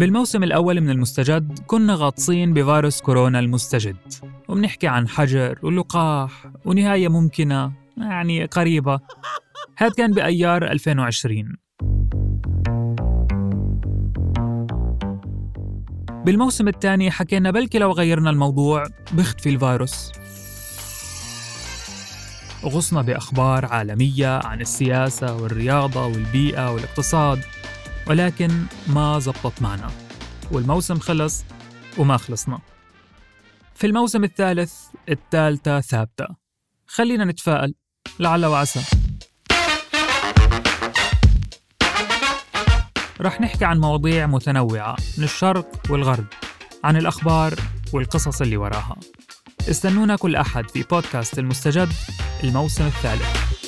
بالموسم الأول من المستجد كنا غاطسين بفيروس كورونا المستجد وبنحكي عن حجر ولقاح ونهاية ممكنة يعني قريبة. هذا كان بأيار 2020 بالموسم الثاني حكينا بلكي لو غيرنا الموضوع بيختفي الفيروس. غصنا بأخبار عالمية عن السياسة والرياضة والبيئة والاقتصاد. ولكن ما زبطت معنا. والموسم خلص وما خلصنا. في الموسم الثالث الثالثة ثابتة. خلينا نتفائل. لعل وعسى. رح نحكي عن مواضيع متنوعة من الشرق والغرب عن الأخبار والقصص اللي وراها. استنونا كل أحد في بودكاست المستجد الموسم الثالث.